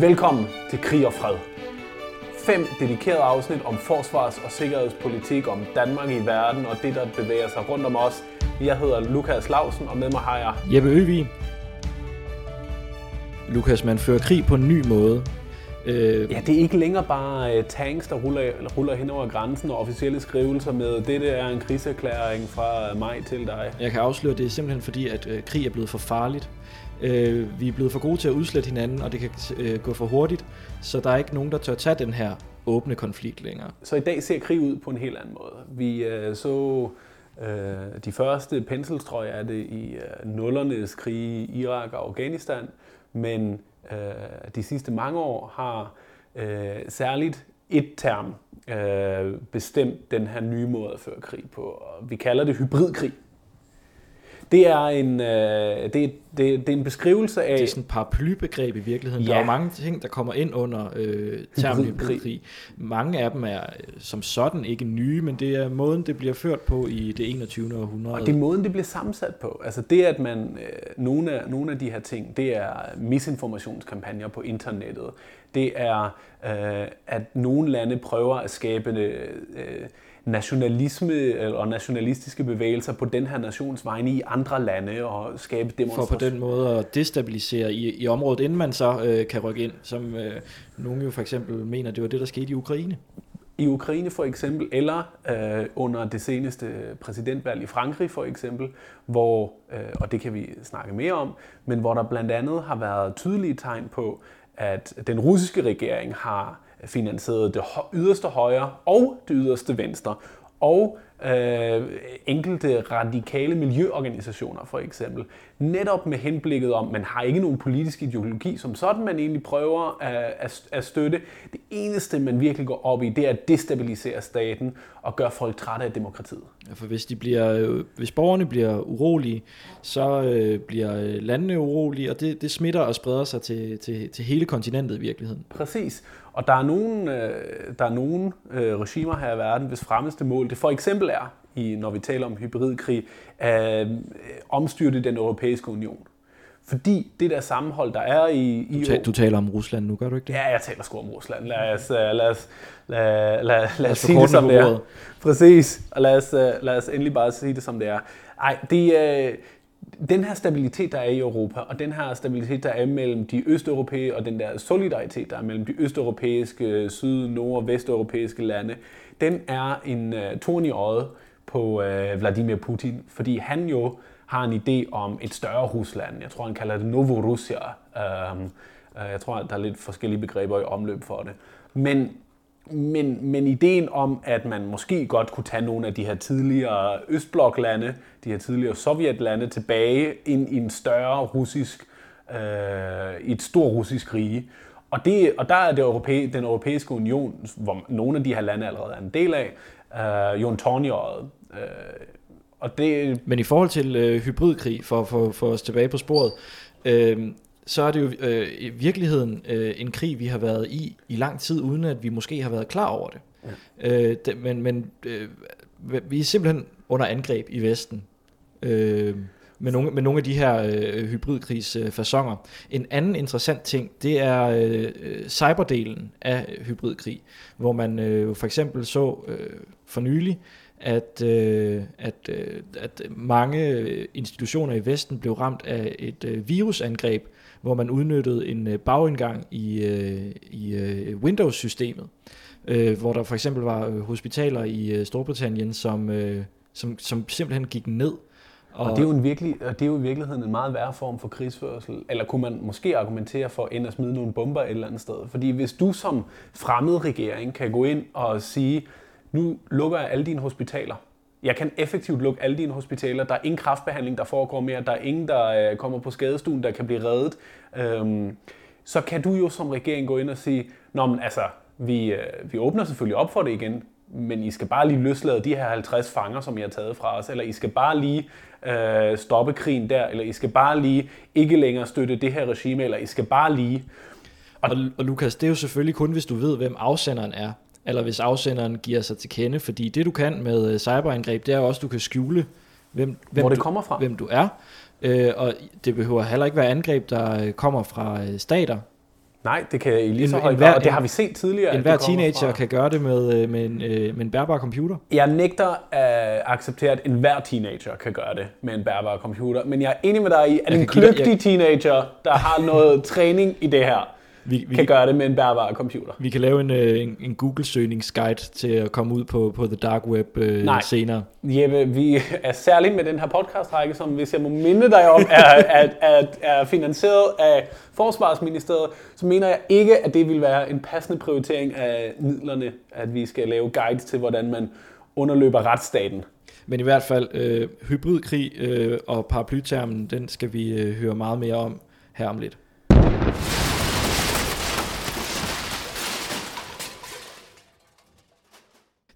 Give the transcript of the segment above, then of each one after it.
Velkommen til Krig og Fred. Fem dedikerede afsnit om forsvars- og sikkerhedspolitik, om Danmark i verden og det, der bevæger sig rundt om os. Jeg hedder Lukas Lausen, og med mig har jeg... Jeppe Øvig. Lukas, man fører krig på en ny måde. Øh, ja, det er ikke længere bare uh, tanks, der ruller, ruller hen over grænsen og officielle skrivelser med, dette er en krigserklæring fra mig til dig. Jeg kan afsløre, at det er simpelthen fordi, at uh, krig er blevet for farligt. Øh, vi er blevet for gode til at udslette hinanden, og det kan øh, gå for hurtigt, så der er ikke nogen, der tør tage den her åbne konflikt længere. Så i dag ser krig ud på en helt anden måde. Vi øh, så øh, de første penselstrøg af det i øh, nullernes krige i Irak og Afghanistan, men øh, de sidste mange år har øh, særligt et term øh, bestemt den her nye måde at føre krig på. Og vi kalder det hybridkrig. Det er en, øh, det, det, det er en beskrivelse af... Det er sådan et paraplybegreb i virkeligheden. Ja. Der er mange ting, der kommer ind under øh, termen hybridkrig. Mange af dem er øh, som sådan ikke nye, men det er måden, det bliver ført på i det 21. århundrede. Og det er måden, det bliver sammensat på. Altså det, at man... Øh, nogle, af, nogle af de her ting, det er misinformationskampagner på internettet. Det er, øh, at nogle lande prøver at skabe... Øh, nationalisme og nationalistiske bevægelser på den her nations vegne i andre lande og skabe demonstrationer. For på den måde at destabilisere i, i området, inden man så øh, kan rykke ind, som øh, nogen jo for eksempel mener, det var det, der skete i Ukraine. I Ukraine for eksempel, eller øh, under det seneste præsidentvalg i Frankrig for eksempel, hvor, øh, og det kan vi snakke mere om, men hvor der blandt andet har været tydelige tegn på, at den russiske regering har finansierede det yderste højre og det yderste venstre, og øh, enkelte radikale miljøorganisationer for eksempel. Netop med henblikket om, man har ikke nogen politisk ideologi som sådan, man egentlig prøver at, at, at støtte. Det eneste, man virkelig går op i, det er at destabilisere staten og gøre folk trætte af demokratiet. Ja, for hvis, de bliver, øh, hvis borgerne bliver urolige, så øh, bliver landene urolige, og det, det smitter og spreder sig til, til, til hele kontinentet i virkeligheden. Præcis. Og der er nogle, øh, der er nogle øh, regimer her i verden, hvis fremmeste mål det for eksempel er, i, når vi taler om hybridkrig, at øh, omstyrte den europæiske union. Fordi det der sammenhold, der er i... i du, ta- du taler om Rusland nu, gør du ikke det? Ja, jeg taler sgu om Rusland. Lad os, uh, lad os, lad, lad, lad os sige det som det er. Præcis. Og lad os, uh, lad os endelig bare sige det som det er. Ej, det, uh, den her stabilitet, der er i Europa, og den her stabilitet, der er mellem de østeuropæiske, og den der solidaritet, der er mellem de østeuropæiske, syd-, nord- og vesteuropæiske lande, den er en uh, torn i øjet på uh, Vladimir Putin, fordi han jo har en idé om et større Rusland. Jeg tror, han kalder det Novorussia. Um, uh, jeg tror, der er lidt forskellige begreber i omløb for det. Men men, men ideen om, at man måske godt kunne tage nogle af de her tidligere Østbloklande, de her tidligere Sovjetlande tilbage ind i en større russisk, øh, et stort russisk rige. Og, det, og der er det europæ, den europæiske union, hvor nogle af de her lande allerede er en del af, øh, jo en tårnjøret. Øh, og det... Men i forhold til øh, hybridkrig, for at få for os tilbage på sporet, øh, så er det jo øh, i virkeligheden øh, en krig, vi har været i i lang tid, uden at vi måske har været klar over det. Ja. Øh, det men men øh, vi er simpelthen under angreb i Vesten. Øh, med nogle, med nogle af de her øh, hybridkrigsfasonger. En anden interessant ting, det er øh, cyberdelen af hybridkrig, hvor man øh, for eksempel så øh, for nylig, at, øh, at, øh, at mange institutioner i Vesten blev ramt af et øh, virusangreb, hvor man udnyttede en øh, bagindgang i, øh, i øh, Windows-systemet, hvor der for eksempel var hospitaler i Storbritannien, som, som, som simpelthen gik ned. Og, og det, er jo en virkelig, og det er jo i virkeligheden en meget værre form for krigsførsel. Eller kunne man måske argumentere for ind at smide nogle bomber et eller andet sted? Fordi hvis du som fremmed regering kan gå ind og sige, nu lukker jeg alle dine hospitaler, jeg kan effektivt lukke alle dine hospitaler. Der er ingen kraftbehandling, der foregår mere. Der er ingen, der øh, kommer på skadestuen, der kan blive reddet. Øhm, så kan du jo som regering gå ind og sige, Nå, men altså, vi, øh, vi åbner selvfølgelig op for det igen, men I skal bare lige løslade de her 50 fanger, som I har taget fra os, eller I skal bare lige øh, stoppe krigen der, eller I skal bare lige ikke længere støtte det her regime, eller I skal bare lige... Og, og, og Lukas, det er jo selvfølgelig kun, hvis du ved, hvem afsenderen er eller hvis afsenderen giver sig til kende, fordi det du kan med øh, cyberangreb, det er også, at du kan skjule, hvem, hvem, Hvor det du, kommer fra. hvem du er, øh, og det behøver heller ikke være angreb, der øh, kommer fra øh, stater. Nej, det kan i lige så høj grad, og det har vi set tidligere. En hver teenager fra. kan gøre det med, med, en, med en bærbar computer. Jeg nægter at acceptere, at enhver teenager kan gøre det med en bærbar computer, men jeg er enig med dig i, at jeg en kløgtig jeg... teenager, der har noget træning i det her, vi, vi kan gøre det med en bærbar computer. Vi kan lave en, øh, en, en Google-søgningsguide til at komme ud på, på The Dark Web øh, Nej. senere. Jeppe, vi er særligt med den her podcast-række, som hvis jeg må minde dig om, er, er, er, er finansieret af Forsvarsministeriet, så mener jeg ikke, at det vil være en passende prioritering af midlerne, at vi skal lave guides til, hvordan man underløber retsstaten. Men i hvert fald, øh, hybridkrig øh, og paraplytermen, den skal vi øh, høre meget mere om her om lidt.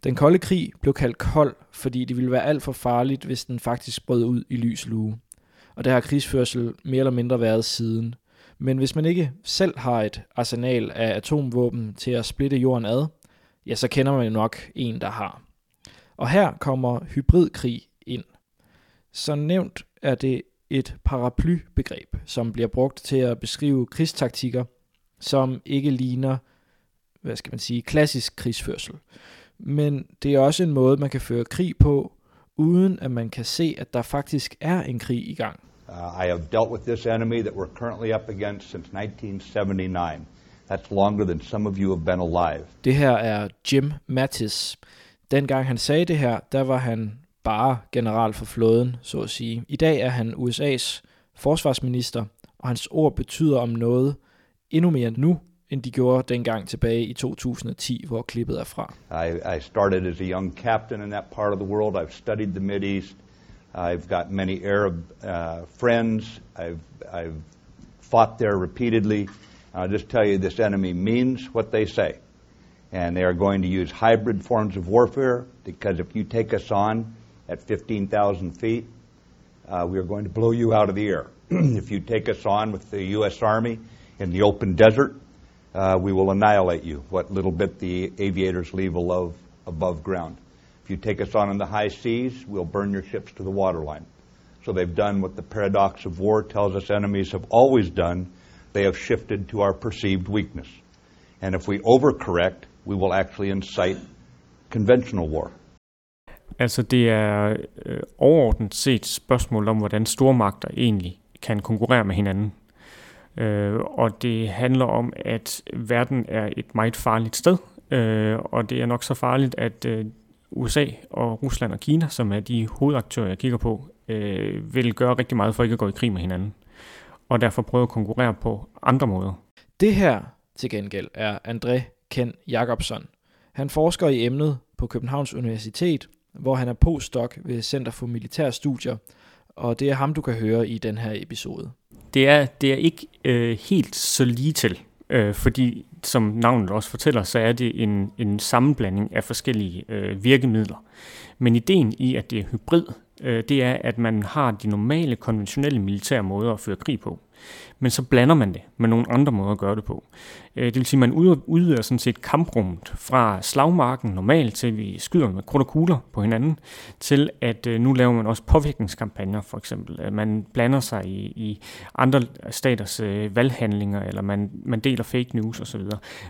Den kolde krig blev kaldt kold, fordi det ville være alt for farligt, hvis den faktisk brød ud i lys lue. Og det har krigsførsel mere eller mindre været siden. Men hvis man ikke selv har et arsenal af atomvåben til at splitte jorden ad, ja, så kender man jo nok en, der har. Og her kommer hybridkrig ind. Som nævnt er det et paraplybegreb, som bliver brugt til at beskrive krigstaktikker, som ikke ligner, hvad skal man sige, klassisk krigsførsel men det er også en måde, man kan føre krig på, uden at man kan se, at der faktisk er en krig i gang. Uh, I have dealt with this enemy that we're currently up against since 1979. That's longer than some of you have been alive. Det her er Jim Mattis. Dengang han sagde det her, der var han bare general for flåden, så at sige. I dag er han USA's forsvarsminister, og hans ord betyder om noget endnu mere nu, end de gjorde dengang tilbage i 2010, hvor klippet er fra. I, I started as a young captain in that part of the world. I've studied the Mid East. I've got many Arab uh, friends. I've, I've fought there repeatedly. I'll just tell you this enemy means what they say. And they are going to use hybrid forms of warfare because if you take us on at 15,000 feet, uh, we are going to blow you out of the air. if you take us on with the U.S. Army in the open desert, uh, we will annihilate you, what little bit the aviators leave above, above ground. If you take us on in the high seas, we'll burn your ships to the waterline. So they've done what the paradox of war tells us enemies have always done. They have shifted to our perceived weakness. And if we overcorrect, we will actually incite conventional war. Altså det er øh, overordnet set spørgsmål om, hvordan stormagter egentlig kan konkurrere med hinanden. Øh, og det handler om, at verden er et meget farligt sted, øh, og det er nok så farligt, at øh, USA og Rusland og Kina, som er de hovedaktører, jeg kigger på, øh, vil gøre rigtig meget for ikke at gå i krig med hinanden, og derfor prøve at konkurrere på andre måder. Det her til gengæld er André Ken Jacobson. Han forsker i emnet på Københavns Universitet, hvor han er postdoc ved Center for Militære Studier, og det er ham, du kan høre i den her episode det er, det er ikke øh, helt så lige til, øh, fordi som navnet også fortæller, så er det en, en sammenblanding af forskellige øh, virkemidler. Men ideen i, at det er hybrid, øh, det er, at man har de normale, konventionelle militære måder at føre krig på men så blander man det med nogle andre måder at gøre det på. Øh, det vil sige, at man udvider sådan set kamprummet fra slagmarken normalt til, vi skyder med krudt og kugler på hinanden, til at øh, nu laver man også påvirkningskampagner for eksempel. Øh, man blander sig i, i andre staters valghandlinger, eller man, man deler fake news osv.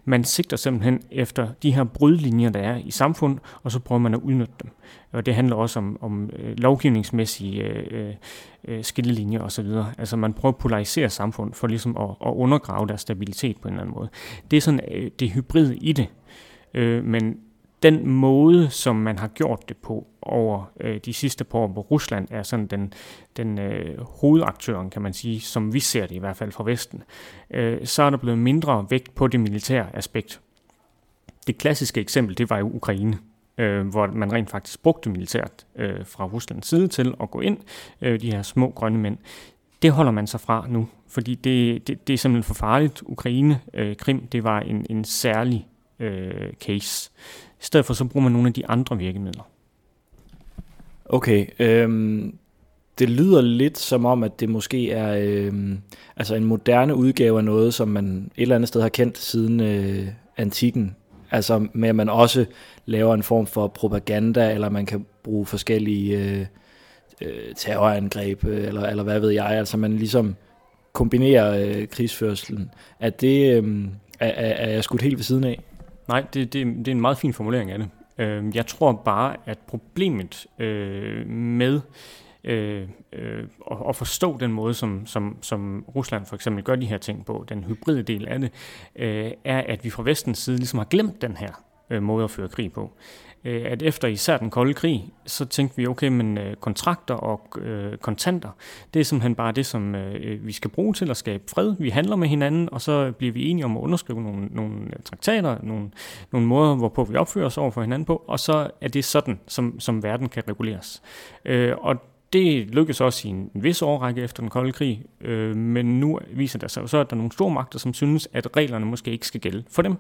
Man sigter simpelthen efter de her brydlinjer, der er i samfund, og så prøver man at udnytte dem. Og det handler også om, om lovgivningsmæssige øh, øh, skillelinjer osv. Altså man prøver at polarisere samfund for ligesom at, at undergrave deres stabilitet på en eller anden måde. Det er sådan øh, det hybride i det. Øh, men den måde, som man har gjort det på over øh, de sidste par år hvor Rusland, er sådan den, den øh, hovedaktøren, kan man sige, som vi ser det i hvert fald fra Vesten, øh, så er der blevet mindre vægt på det militære aspekt. Det klassiske eksempel, det var jo Ukraine øh, hvor man rent faktisk brugte militært øh, fra Ruslands side til at gå ind, øh, de her små grønne mænd. Det holder man sig fra nu, fordi det, det, det er simpelthen for farligt. Ukraine, øh, Krim, det var en, en særlig øh, case. I stedet for så bruger man nogle af de andre virkemidler. Okay, øhm, det lyder lidt som om, at det måske er øhm, altså en moderne udgave af noget, som man et eller andet sted har kendt siden øh, antikken. Altså med, at man også laver en form for propaganda, eller man kan bruge forskellige øh, øh, terrorangreb, øh, eller, eller hvad ved jeg. Altså man ligesom kombinerer øh, krigsførselen. Er det øh, er, er jeg skudt helt ved siden af? Nej, det, det, det er en meget fin formulering af det. Øh, jeg tror bare, at problemet øh, med øh, øh, og forstå den måde, som, som, som Rusland for eksempel gør de her ting på, den hybride del af det, øh, er, at vi fra vestens side ligesom har glemt den her øh, måde at føre krig på. Øh, at efter især den kolde krig, så tænkte vi, okay, men øh, kontrakter og øh, kontanter, det er simpelthen bare det, som øh, vi skal bruge til at skabe fred. Vi handler med hinanden, og så bliver vi enige om at underskrive nogle, nogle øh, traktater, nogle, nogle måder, hvorpå vi opfører os over for hinanden på, og så er det sådan, som, som verden kan reguleres. Øh, og det lykkedes også i en, vis årrække efter den kolde krig, øh, men nu viser det sig så, at der er nogle store magter, som synes, at reglerne måske ikke skal gælde for dem,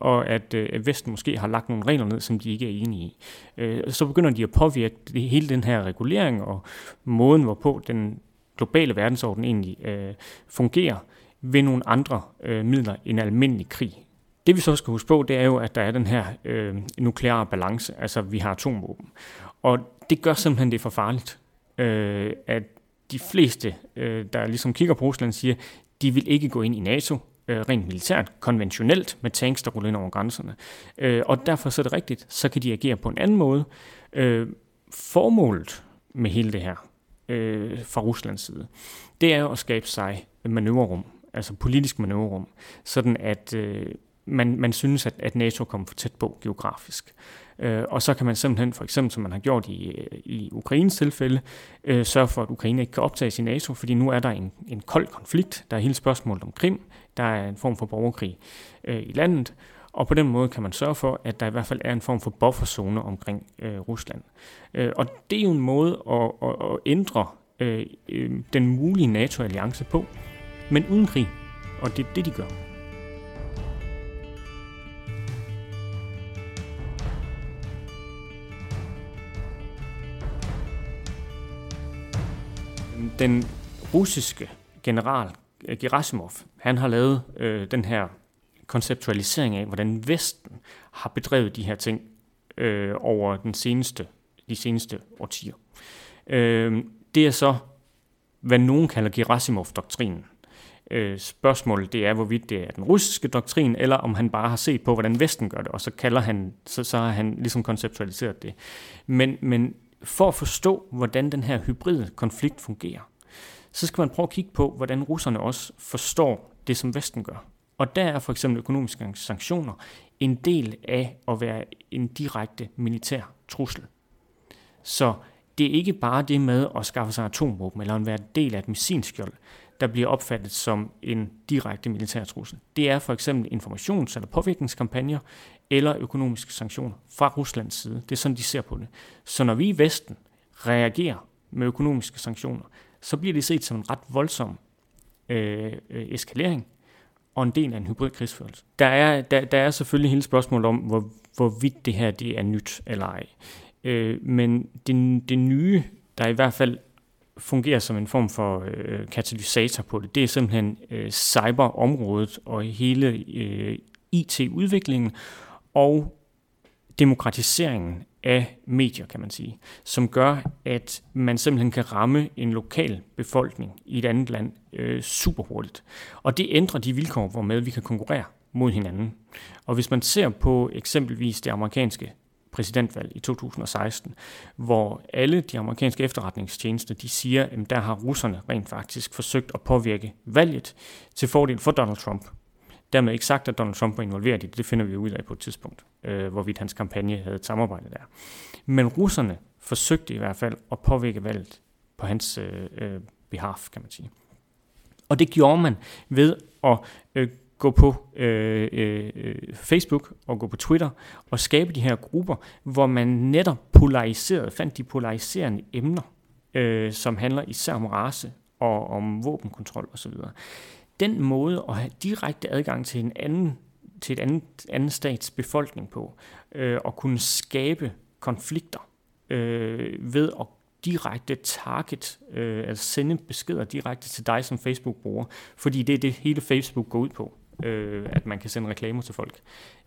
og at, øh, at Vesten måske har lagt nogle regler ned, som de ikke er enige i. Øh, så begynder de at påvirke det, hele den her regulering og måden, hvorpå den globale verdensorden egentlig øh, fungerer ved nogle andre øh, midler end almindelig krig. Det vi så skal huske på, det er jo, at der er den her øh, nukleare balance, altså vi har atomvåben. Og det gør simpelthen det for farligt øh, at de fleste, øh, der ligesom kigger på Rusland, siger, de vil ikke gå ind i NATO, øh, rent militært, konventionelt, med tanks, der ruller ind over grænserne. Øh, og derfor så er det rigtigt, så kan de agere på en anden måde. Øh, formålet med hele det her øh, fra Ruslands side, det er jo at skabe sig manøvrerum, altså politisk manøvrerum, sådan at øh, man, man synes, at, at NATO kommer for tæt på geografisk. Øh, og så kan man simpelthen, for eksempel som man har gjort i, i Ukraines tilfælde, øh, sørge for, at Ukraine ikke kan optages i NATO, fordi nu er der en, en kold konflikt. Der er hele spørgsmålet om Krim. Der er en form for borgerkrig øh, i landet. Og på den måde kan man sørge for, at der i hvert fald er en form for bufferzone omkring øh, Rusland. Øh, og det er jo en måde at, at, at ændre øh, øh, den mulige NATO-alliance på, men uden krig. Og det er det, de gør. Den russiske general eh, Gerasimov, han har lavet øh, den her konceptualisering af, hvordan Vesten har bedrevet de her ting øh, over den seneste, de seneste årtier. Øh, det er så, hvad nogen kalder Gerasimov-doktrinen. Øh, spørgsmålet det er, hvorvidt det er den russiske doktrin, eller om han bare har set på, hvordan Vesten gør det, og så kalder han, så, så har han ligesom konceptualiseret det. Men, men for at forstå, hvordan den her hybride konflikt fungerer, så skal man prøve at kigge på, hvordan russerne også forstår det, som Vesten gør. Og der er for eksempel økonomiske sanktioner en del af at være en direkte militær trussel. Så det er ikke bare det med at skaffe sig atomvåben eller at være del af et missilskjold, der bliver opfattet som en direkte militær trussel. Det er for eksempel informations- eller påvirkningskampagner eller økonomiske sanktioner fra Ruslands side. Det er sådan, de ser på det. Så når vi i Vesten reagerer med økonomiske sanktioner, så bliver det set som en ret voldsom øh, øh, eskalering og en del af en hybrid krigsførelse. Der er, der, der er selvfølgelig hele spørgsmålet om, hvor, hvorvidt det her det er nyt eller ej. Øh, men det, det nye, der i hvert fald fungerer som en form for øh, katalysator på det, det er simpelthen øh, cyberområdet og hele øh, IT-udviklingen og demokratiseringen af medier, kan man sige, som gør, at man simpelthen kan ramme en lokal befolkning i et andet land øh, super hurtigt. Og det ændrer de vilkår, hvormed vi kan konkurrere mod hinanden. Og hvis man ser på eksempelvis det amerikanske præsidentvalg i 2016, hvor alle de amerikanske efterretningstjenester, de siger, at der har russerne rent faktisk forsøgt at påvirke valget til fordel for Donald Trump. Dermed ikke sagt, at Donald Trump var involveret i det, det finder vi ud af på et tidspunkt, øh, hvorvidt hans kampagne havde et samarbejde der. Men russerne forsøgte i hvert fald at påvirke valget på hans øh, øh, behalf, kan man sige. Og det gjorde man ved at øh, gå på øh, øh, Facebook og gå på Twitter og skabe de her grupper, hvor man netop polariserede, fandt de polariserende emner, øh, som handler især om race og om våbenkontrol osv. Den måde at have direkte adgang til en anden til et andet, anden stats befolkning på, øh, og kunne skabe konflikter øh, ved at direkte target, øh, altså sende beskeder direkte til dig som Facebook-bruger, fordi det er det hele Facebook går ud på øh, at man kan sende reklamer til folk.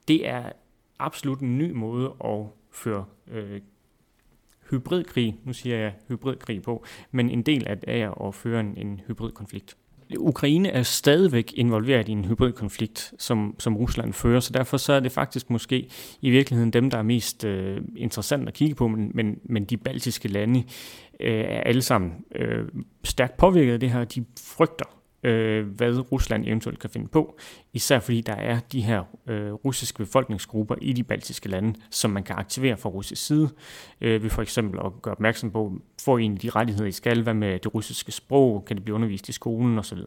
Det er absolut en ny måde at føre øh, hybridkrig, nu siger jeg hybridkrig på, men en del af det er at føre en, en hybridkonflikt. Ukraine er stadigvæk involveret i en hybridkonflikt, som, som Rusland fører, så derfor så er det faktisk måske i virkeligheden dem, der er mest øh, interessant at kigge på, men, men, men de baltiske lande øh, er alle sammen øh, stærkt påvirket af det her. De frygter øh, hvad Rusland eventuelt kan finde på, især fordi der er de her øh, russiske befolkningsgrupper i de baltiske lande, som man kan aktivere fra russisk side, øh, ved for eksempel at gøre opmærksom på, får I de rettigheder, I skal, hvad med det russiske sprog, kan det blive undervist i skolen osv.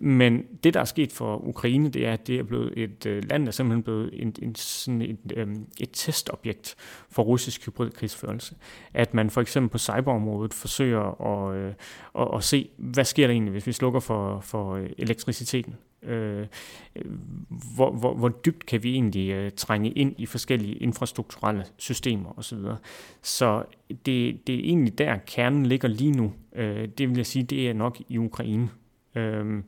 Men det, der er sket for Ukraine, det er, at det er blevet et øh, land, der er simpelthen blevet en, en, sådan et, øh, et testobjekt for russisk hybridkrigsførelse. At man for eksempel på cyberområdet forsøger at, øh, at, at se, hvad sker der egentlig, hvis vi slukker for, for øh, elektriciteten. Øh, hvor, hvor, hvor dybt kan vi egentlig øh, trænge ind i forskellige infrastrukturelle systemer osv. Så, så det, det er egentlig der, kernen ligger lige nu. Øh, det vil jeg sige, det er nok i Ukraine. Øh,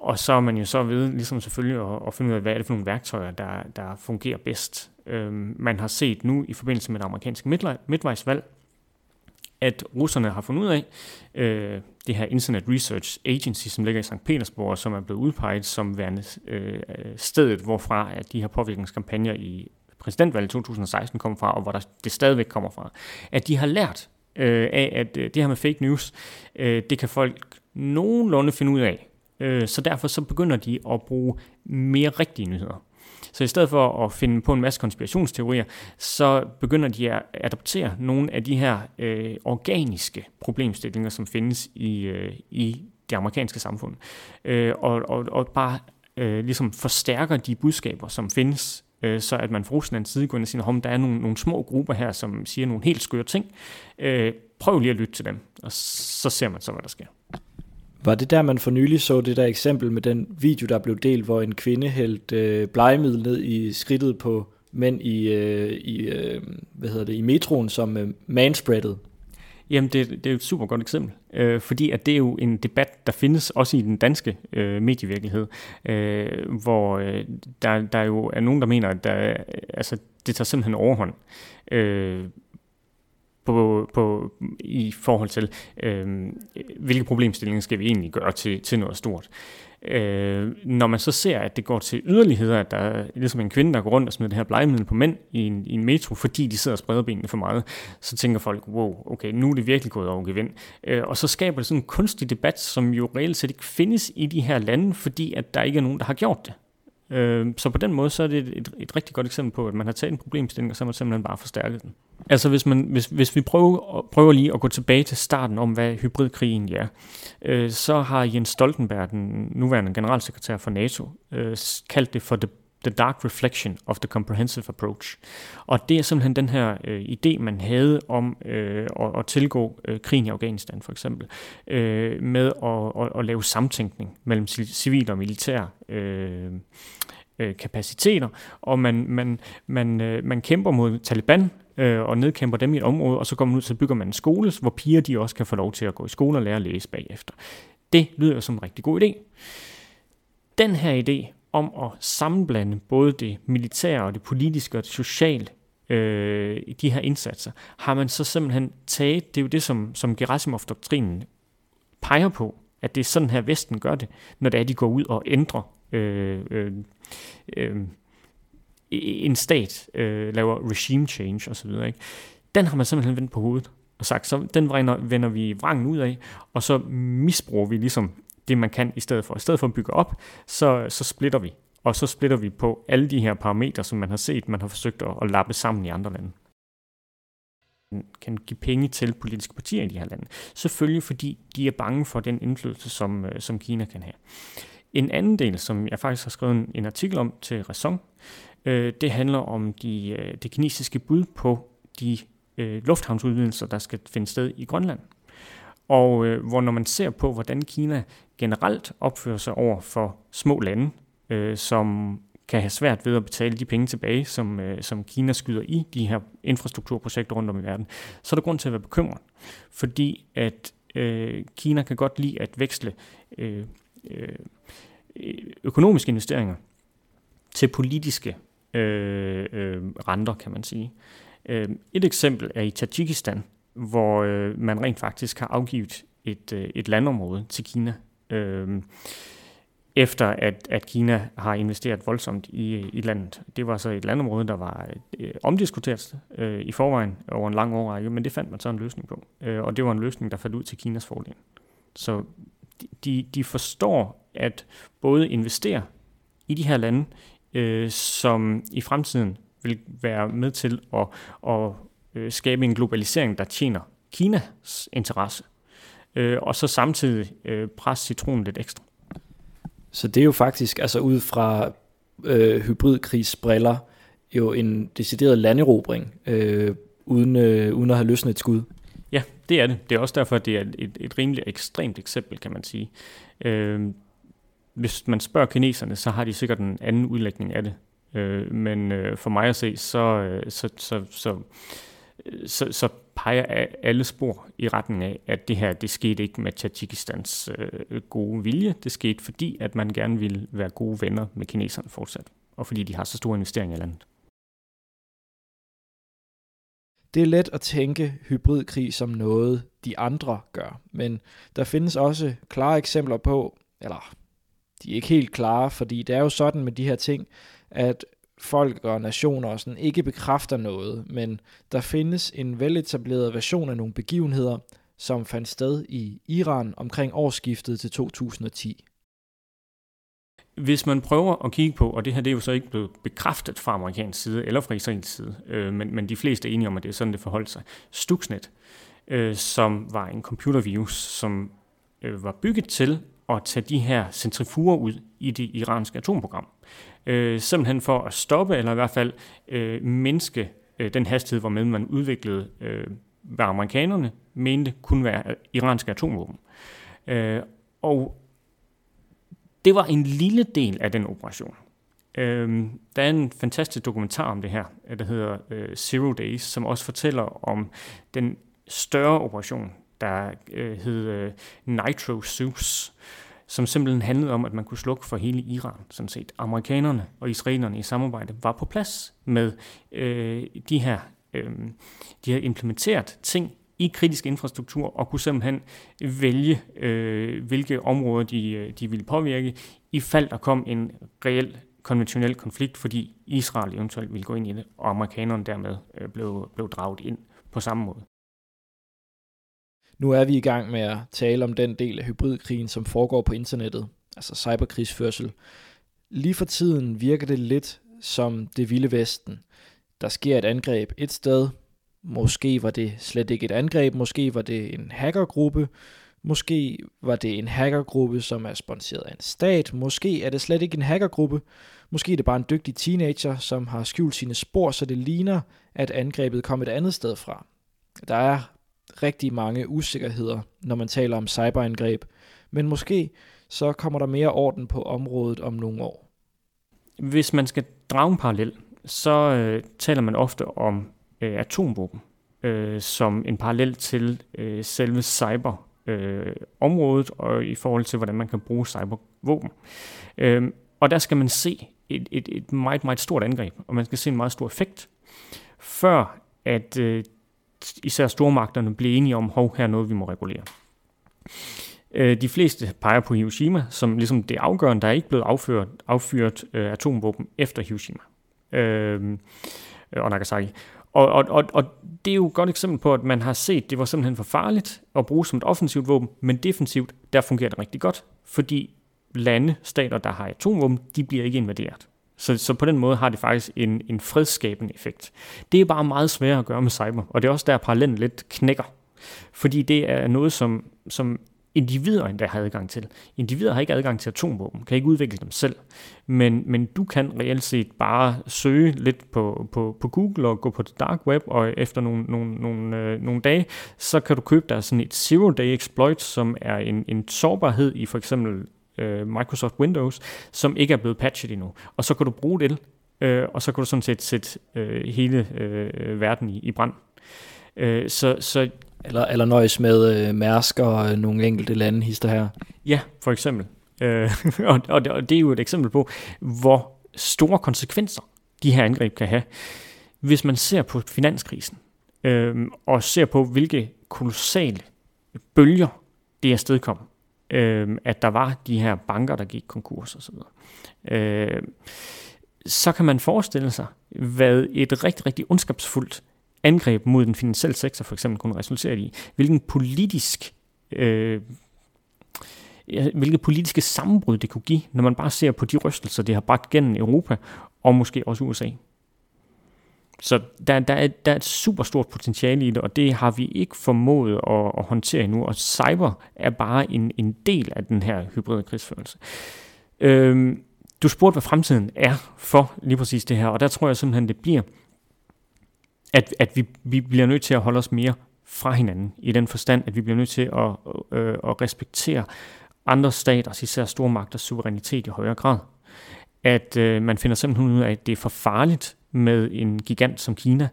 og så er man jo så ved, ligesom selvfølgelig, at, at finde ud af, hvad er det for nogle værktøjer, der, der fungerer bedst. Øh, man har set nu i forbindelse med det amerikanske midtvejsvalg, at russerne har fundet ud af, øh, det her Internet Research Agency, som ligger i St. Petersborg, som er blevet udpeget som værende øh, stedet, hvorfra at de her påvirkningskampagner i præsidentvalget 2016 kom fra, og hvor der, det stadigvæk kommer fra, at de har lært øh, af, at øh, det her med fake news, øh, det kan folk nogenlunde finde ud af. Øh, så derfor så begynder de at bruge mere rigtige nyheder. Så i stedet for at finde på en masse konspirationsteorier, så begynder de at adoptere nogle af de her øh, organiske problemstillinger, som findes i, øh, i det amerikanske samfund, øh, og, og, og bare øh, ligesom forstærker de budskaber, som findes øh, så at man fra Ruslands side går ind og siger, at der er nogle, nogle små grupper her, som siger nogle helt skøre ting. Øh, prøv lige at lytte til dem, og så ser man så, hvad der sker. Var det der, man for nylig så det der eksempel med den video, der blev delt, hvor en kvinde hældte øh, blegemiddel ned i skridtet på mænd i, øh, i, øh, hvad hedder det, i metroen, som øh, manspreadede? Jamen, det, det er et super godt eksempel, øh, fordi at det er jo en debat, der findes også i den danske øh, medievirkelighed, øh, hvor øh, der, der jo er nogen, der mener, at der, altså, det tager simpelthen overhånd. Øh, på, på, i forhold til, øh, hvilke problemstillinger skal vi egentlig gøre til, til noget stort. Øh, når man så ser, at det går til yderligheder, at der er ligesom en kvinde, der går rundt og smider det her blegemiddel på mænd i en, i en metro, fordi de sidder og spreder benene for meget, så tænker folk, wow, okay, nu er det virkelig gået over gevind. Øh, og så skaber det sådan en kunstig debat, som jo reelt set ikke findes i de her lande, fordi at der ikke er nogen, der har gjort det. Øh, så på den måde, så er det et, et, et rigtig godt eksempel på, at man har taget en problemstilling, og så har man simpelthen bare forstærket den. Altså hvis, man, hvis, hvis vi prøver, prøver lige at gå tilbage til starten om, hvad hybridkrigen er, øh, så har Jens Stoltenberg, den nuværende generalsekretær for NATO, øh, kaldt det for the The Dark Reflection of the Comprehensive Approach. Og det er simpelthen den her øh, idé, man havde om øh, at, at tilgå øh, krigen i Afghanistan for eksempel, øh, med at, at, at lave samtænkning mellem civil og militær øh, øh, kapaciteter, og man, man, man, øh, man kæmper mod Taliban, øh, og nedkæmper dem i et område, og så går man ud, så bygger man en skole, hvor piger de også kan få lov til at gå i skole og lære at læse bagefter. Det lyder som en rigtig god idé. Den her idé om at sammenblande både det militære og det politiske og det sociale øh, i de her indsatser, har man så simpelthen taget, det er jo det, som, som Gerasimov-doktrinen peger på, at det er sådan her, Vesten gør det, når det er, de går ud og ændrer øh, øh, øh, en stat, øh, laver regime change osv. Ikke? Den har man simpelthen vendt på hovedet og sagt, så den vender, vender vi vrangen ud af, og så misbruger vi ligesom det, man kan i stedet for. I stedet for at bygge op, så, så splitter vi. Og så splitter vi på alle de her parametre, som man har set, man har forsøgt at, at lappe sammen i andre lande kan give penge til politiske partier i de her lande. Selvfølgelig fordi de er bange for den indflydelse, som, øh, som Kina kan have. En anden del, som jeg faktisk har skrevet en, en artikel om til Raison, øh, det handler om de, øh, det kinesiske bud på de øh, lufthavnsudvidelser, der skal finde sted i Grønland. Og øh, hvor når man ser på, hvordan Kina generelt opfører sig over for små lande, øh, som kan have svært ved at betale de penge tilbage, som, øh, som Kina skyder i de her infrastrukturprojekter rundt om i verden, så er der grund til at være bekymret. Fordi at øh, Kina kan godt lide at veksle øh, øh, økonomiske investeringer til politiske øh, øh, renter, kan man sige. Øh, et eksempel er i Tajikistan, hvor øh, man rent faktisk har afgivet et, øh, et landområde til Kina øh, efter at, at Kina har investeret voldsomt i, øh, i landet. Det var så et landområde, der var øh, omdiskuteret øh, i forvejen over en lang årrække, men det fandt man så en løsning på. Øh, og det var en løsning, der faldt ud til Kinas fordel. Så de, de forstår at både investere i de her lande, øh, som i fremtiden vil være med til at, at øh, skabe en globalisering, der tjener Kinas interesse, øh, og så samtidig øh, presse citronen lidt ekstra. Så det er jo faktisk, altså ud fra øh, hybridkrigsbriller, jo en decideret landerobring, øh, uden, øh, uden at have løsnet et skud. Ja, det er det. Det er også derfor, at det er et, et rimelig ekstremt eksempel, kan man sige. Øh, hvis man spørger kineserne, så har de sikkert en anden udlægning af det. Øh, men øh, for mig at se, så, øh, så, så, så, så, så peger alle spor i retning af, at det her, det skete ikke med Tajikistans øh, gode vilje. Det skete fordi, at man gerne ville være gode venner med kineserne fortsat, og fordi de har så store investeringer i landet. Det er let at tænke hybridkrig som noget, de andre gør, men der findes også klare eksempler på, eller de er ikke helt klare, fordi det er jo sådan med de her ting, at folk og nationer og sådan ikke bekræfter noget, men der findes en veletableret version af nogle begivenheder, som fandt sted i Iran omkring årsskiftet til 2010. Hvis man prøver at kigge på, og det her det er jo så ikke blevet bekræftet fra amerikansk side eller fra israelsk side, øh, men, men de fleste er enige om, at det er sådan, det forholdt sig. Stuxnet, øh, som var en computervirus, som øh, var bygget til at tage de her centrifuger ud i det iranske atomprogram. Øh, simpelthen for at stoppe, eller i hvert fald øh, mindske øh, den hastighed, hvormed man udviklede, øh, hvad amerikanerne mente kunne være øh, iranske atomvåben. Øh, og det var en lille del af den operation. Øh, der er en fantastisk dokumentar om det her, øh, der hedder øh, Zero Days, som også fortæller om den større operation, der øh, hed øh, Nitro Zeus, som simpelthen handlede om, at man kunne slukke for hele Iran, sådan set. Amerikanerne og israelerne i samarbejde var på plads med øh, de her øh, de har implementeret ting i kritisk infrastruktur og kunne simpelthen vælge, øh, hvilke områder de, øh, de ville påvirke, i fald der kom en reel konventionel konflikt, fordi Israel eventuelt ville gå ind i det, og amerikanerne dermed øh, blev, blev draget ind på samme måde. Nu er vi i gang med at tale om den del af hybridkrigen, som foregår på internettet, altså cyberkrigsførsel. Lige for tiden virker det lidt som det vilde vesten. Der sker et angreb et sted, måske var det slet ikke et angreb, måske var det en hackergruppe, måske var det en hackergruppe, som er sponsoreret af en stat, måske er det slet ikke en hackergruppe, måske er det bare en dygtig teenager, som har skjult sine spor, så det ligner, at angrebet kom et andet sted fra. Der er rigtig mange usikkerheder, når man taler om cyberangreb, men måske så kommer der mere orden på området om nogle år. Hvis man skal drage en parallel, så øh, taler man ofte om øh, atomvåben øh, som en parallel til øh, selve cyber øh, området og i forhold til, hvordan man kan bruge cybervåben. Øh, og der skal man se et, et, et meget, meget stort angreb, og man skal se en meget stor effekt, før at øh, især stormagterne blev enige om, hov, her er noget, vi må regulere. Øh, de fleste peger på Hiroshima som ligesom det afgørende, der er ikke blevet affyret, affyret øh, atomvåben efter Hiroshima øhm, øh, og Nagasaki. Og, og, og, og det er jo et godt eksempel på, at man har set, det var simpelthen for farligt at bruge som et offensivt våben, men defensivt, der fungerer det rigtig godt, fordi lande, stater, der har atomvåben, de bliver ikke invaderet. Så, så på den måde har det faktisk en, en fredskabende effekt. Det er bare meget sværere at gøre med cyber, og det er også der, parallellen lidt knækker. Fordi det er noget, som, som individer endda har adgang til. Individer har ikke adgang til atomvåben, kan ikke udvikle dem selv. Men, men du kan reelt set bare søge lidt på, på, på Google og gå på det dark web, og efter nogle, nogle, nogle, øh, nogle dage, så kan du købe dig sådan et zero-day exploit, som er en, en sårbarhed i for eksempel øh, Microsoft Windows, som ikke er blevet patchet endnu. Og så kan du bruge det, øh, og så kan du sådan set sætte øh, hele øh, verden i, i brand. Øh, så, så eller, eller nøjes med øh, Mærsk og øh, nogle enkelte lande hister her. Ja, for eksempel. Øh, og, og, det, og det er jo et eksempel på, hvor store konsekvenser de her angreb kan have. Hvis man ser på finanskrisen, øh, og ser på, hvilke kolossale bølger det er stedkommet, øh, at der var de her banker, der gik konkurs osv., øh, så kan man forestille sig, hvad et rigtig, rigtig ondskabsfuldt angreb mod den finansielle sektor for eksempel kunne resultere i. Hvilken politisk øh, hvilke politiske sammenbrud det kunne give, når man bare ser på de rystelser, det har bragt gennem Europa og måske også USA. Så der, der, er, der er et super stort potentiale i det, og det har vi ikke formået at, at håndtere endnu, og cyber er bare en, en del af den her hybride krigsførelse. Øhm, du spurgte, hvad fremtiden er for lige præcis det her, og der tror jeg simpelthen, det bliver, at, at vi, vi bliver nødt til at holde os mere fra hinanden, i den forstand, at vi bliver nødt til at, øh, at respektere andre staters, især stormagters suverænitet i højere grad. At øh, man finder simpelthen ud af, at det er for farligt med en gigant som Kina,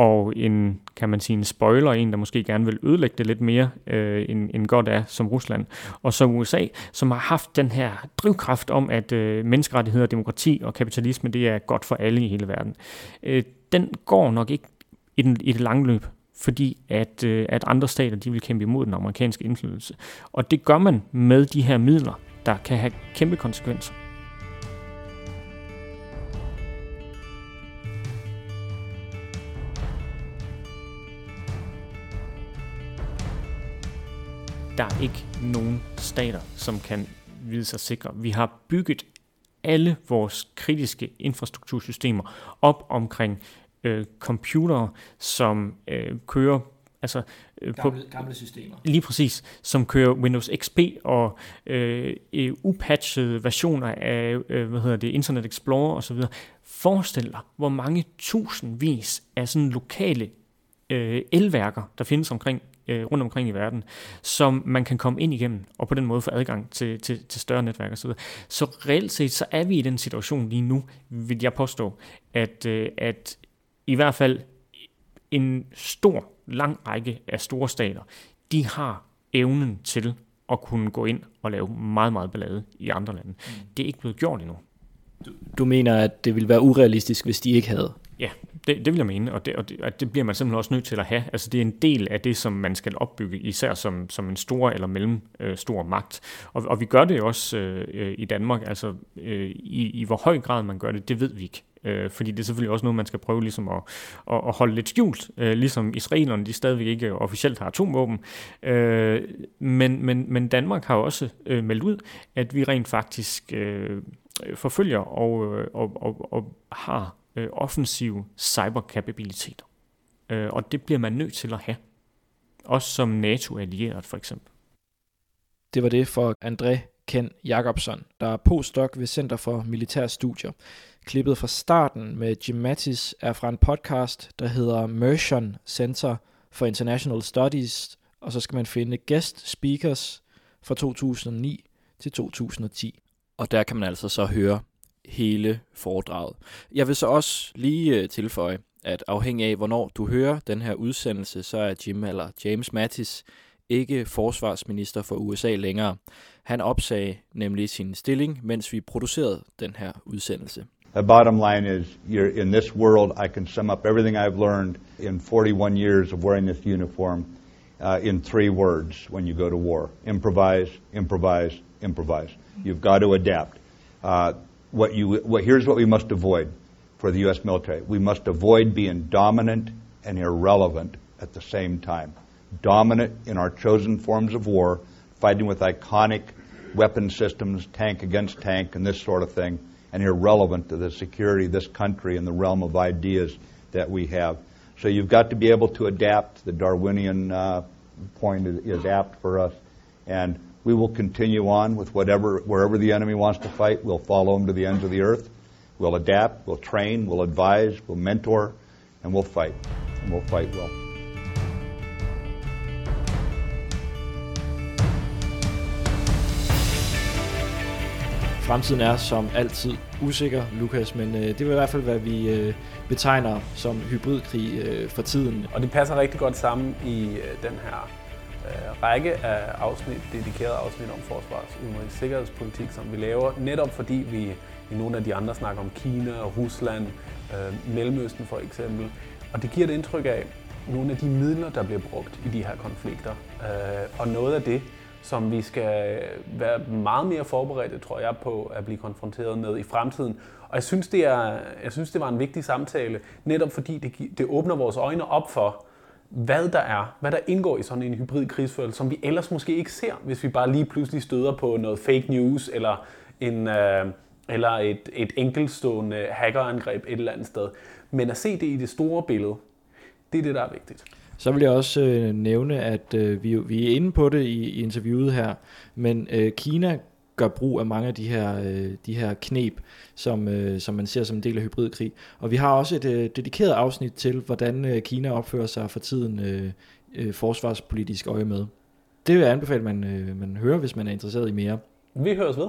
og en, kan man sige, en spoiler, en, der måske gerne vil ødelægge det lidt mere, øh, end, end godt er, som Rusland. Og så USA, som har haft den her drivkraft om, at øh, menneskerettigheder, demokrati og kapitalisme, det er godt for alle i hele verden. Øh, den går nok ikke i, den, i det lange løb, fordi at, øh, at andre stater, de vil kæmpe imod den amerikanske indflydelse. Og det gør man med de her midler, der kan have kæmpe konsekvenser. Der er ikke nogen stater, som kan vide sig sikre. Vi har bygget alle vores kritiske infrastruktursystemer op omkring øh, computere, som øh, kører altså øh, gamle, på gamle systemer. Lige præcis, som kører Windows XP og øh, upatchede versioner af øh, hvad hedder det, Internet Explorer osv. Forestil dig, hvor mange tusindvis af sådan lokale øh, elværker, der findes omkring øh, rundt omkring i verden, som man kan komme ind igennem, og på den måde få adgang til, til, til større netværk osv. Så reelt set, så er vi i den situation lige nu, vil jeg påstå, at, øh, at i hvert fald en stor, lang række af store stater, de har evnen til at kunne gå ind og lave meget, meget ballade i andre lande. Mm. Det er ikke blevet gjort endnu. Du, du mener, at det ville være urealistisk, hvis de ikke havde? Ja, det, det vil jeg mene, og det, og, det, og det bliver man simpelthen også nødt til at have. Altså det er en del af det, som man skal opbygge, især som, som en stor eller mellem øh, stor magt. Og, og vi gør det jo også øh, øh, i Danmark, altså øh, i, i hvor høj grad man gør det, det ved vi ikke. Øh, fordi det er selvfølgelig også noget, man skal prøve ligesom at, at, at holde lidt skjult, øh, ligesom israelerne, de stadigvæk ikke officielt har atomvåben. Øh, men, men, men Danmark har også øh, meldt ud, at vi rent faktisk øh, forfølger og, øh, og, og, og har øh, offensive cyberkapabiliteter. Øh, og det bliver man nødt til at have. Også som NATO-allieret for eksempel. Det var det for André Ken Jacobsen, der er postdoc ved Center for Militære Studier. Klippet fra starten med Jim Mattis er fra en podcast, der hedder Mershon Center for International Studies, og så skal man finde guest speakers fra 2009 til 2010. Og der kan man altså så høre hele foredraget. Jeg vil så også lige øh, tilføje, at afhængig af, hvornår du hører den her udsendelse, så er Jim eller James Mattis ikke forsvarsminister for USA længere. Han opsagde nemlig sin stilling, mens vi producerede den her udsendelse. The bottom line is, you're in this world, I can sum up everything I've learned in 41 years of wearing this uniform uh, in three words when you go to war. Improvise, improvise, improvise. You've got to adapt. Uh, what you, what, here's what we must avoid for the U.S. military. We must avoid being dominant and irrelevant at the same time. Dominant in our chosen forms of war, fighting with iconic weapon systems, tank against tank, and this sort of thing, and irrelevant to the security of this country and the realm of ideas that we have. So you've got to be able to adapt. The Darwinian uh, point is, is apt for us. And we will continue on with whatever, wherever the enemy wants to fight, we'll follow him to the ends of the earth. We'll adapt, we'll train, we'll advise, we'll mentor, and we'll fight. And we'll fight well. Fremtiden er som altid usikker, Lukas, men øh, det er i hvert fald, hvad vi øh, betegner som hybridkrig øh, for tiden. Og det passer rigtig godt sammen i øh, den her Øh, række af afsnit, dedikerede afsnit om forsvars, udenrigs, sikkerhedspolitik, som vi laver, netop fordi vi i nogle af de andre snakker om Kina og Rusland, øh, Mellemøsten for eksempel. Og det giver et indtryk af nogle af de midler, der bliver brugt i de her konflikter. Øh, og noget af det, som vi skal være meget mere forberedte, tror jeg, på at blive konfronteret med i fremtiden. Og jeg synes, det, er, jeg synes, det var en vigtig samtale, netop fordi det, det åbner vores øjne op for, hvad der er, hvad der indgår i sådan en hybrid krigsførelse, som vi ellers måske ikke ser, hvis vi bare lige pludselig støder på noget fake news eller en, øh, eller et, et enkeltstående hackerangreb et eller andet sted. Men at se det i det store billede, det er det, der er vigtigt. Så vil jeg også øh, nævne, at øh, vi, vi er inde på det i, i interviewet her, men øh, Kina gør brug af mange af de her, øh, de her knep, som, øh, som man ser som en del af hybridkrig. Og vi har også et øh, dedikeret afsnit til, hvordan øh, Kina opfører sig for tiden øh, øh, forsvarspolitisk øje med. Det vil jeg anbefale, at man, øh, man hører, hvis man er interesseret i mere. Vi høres ved.